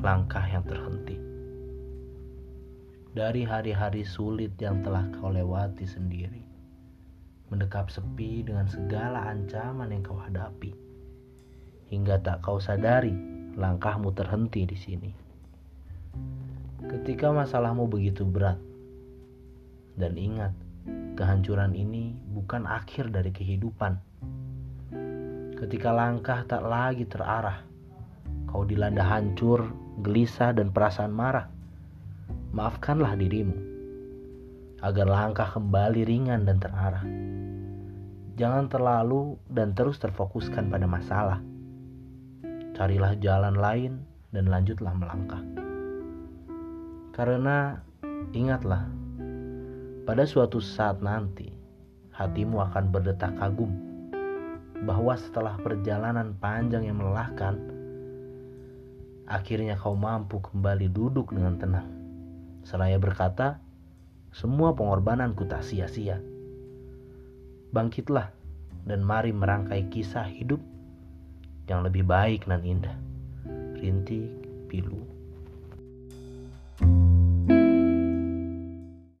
langkah yang terhenti. Dari hari-hari sulit yang telah kau lewati sendiri, mendekap sepi dengan segala ancaman yang kau hadapi, hingga tak kau sadari langkahmu terhenti di sini. Ketika masalahmu begitu berat, dan ingat, kehancuran ini bukan akhir dari kehidupan. Ketika langkah tak lagi terarah, kau dilanda hancur, gelisah, dan perasaan marah. Maafkanlah dirimu agar langkah kembali ringan dan terarah. Jangan terlalu dan terus terfokuskan pada masalah. Carilah jalan lain dan lanjutlah melangkah. Karena ingatlah, pada suatu saat nanti hatimu akan berdetak kagum bahwa setelah perjalanan panjang yang melelahkan, akhirnya kau mampu kembali duduk dengan tenang. Seraya berkata, semua pengorbananku tak sia-sia. Bangkitlah dan mari merangkai kisah hidup yang lebih baik dan indah. Rintik Pilu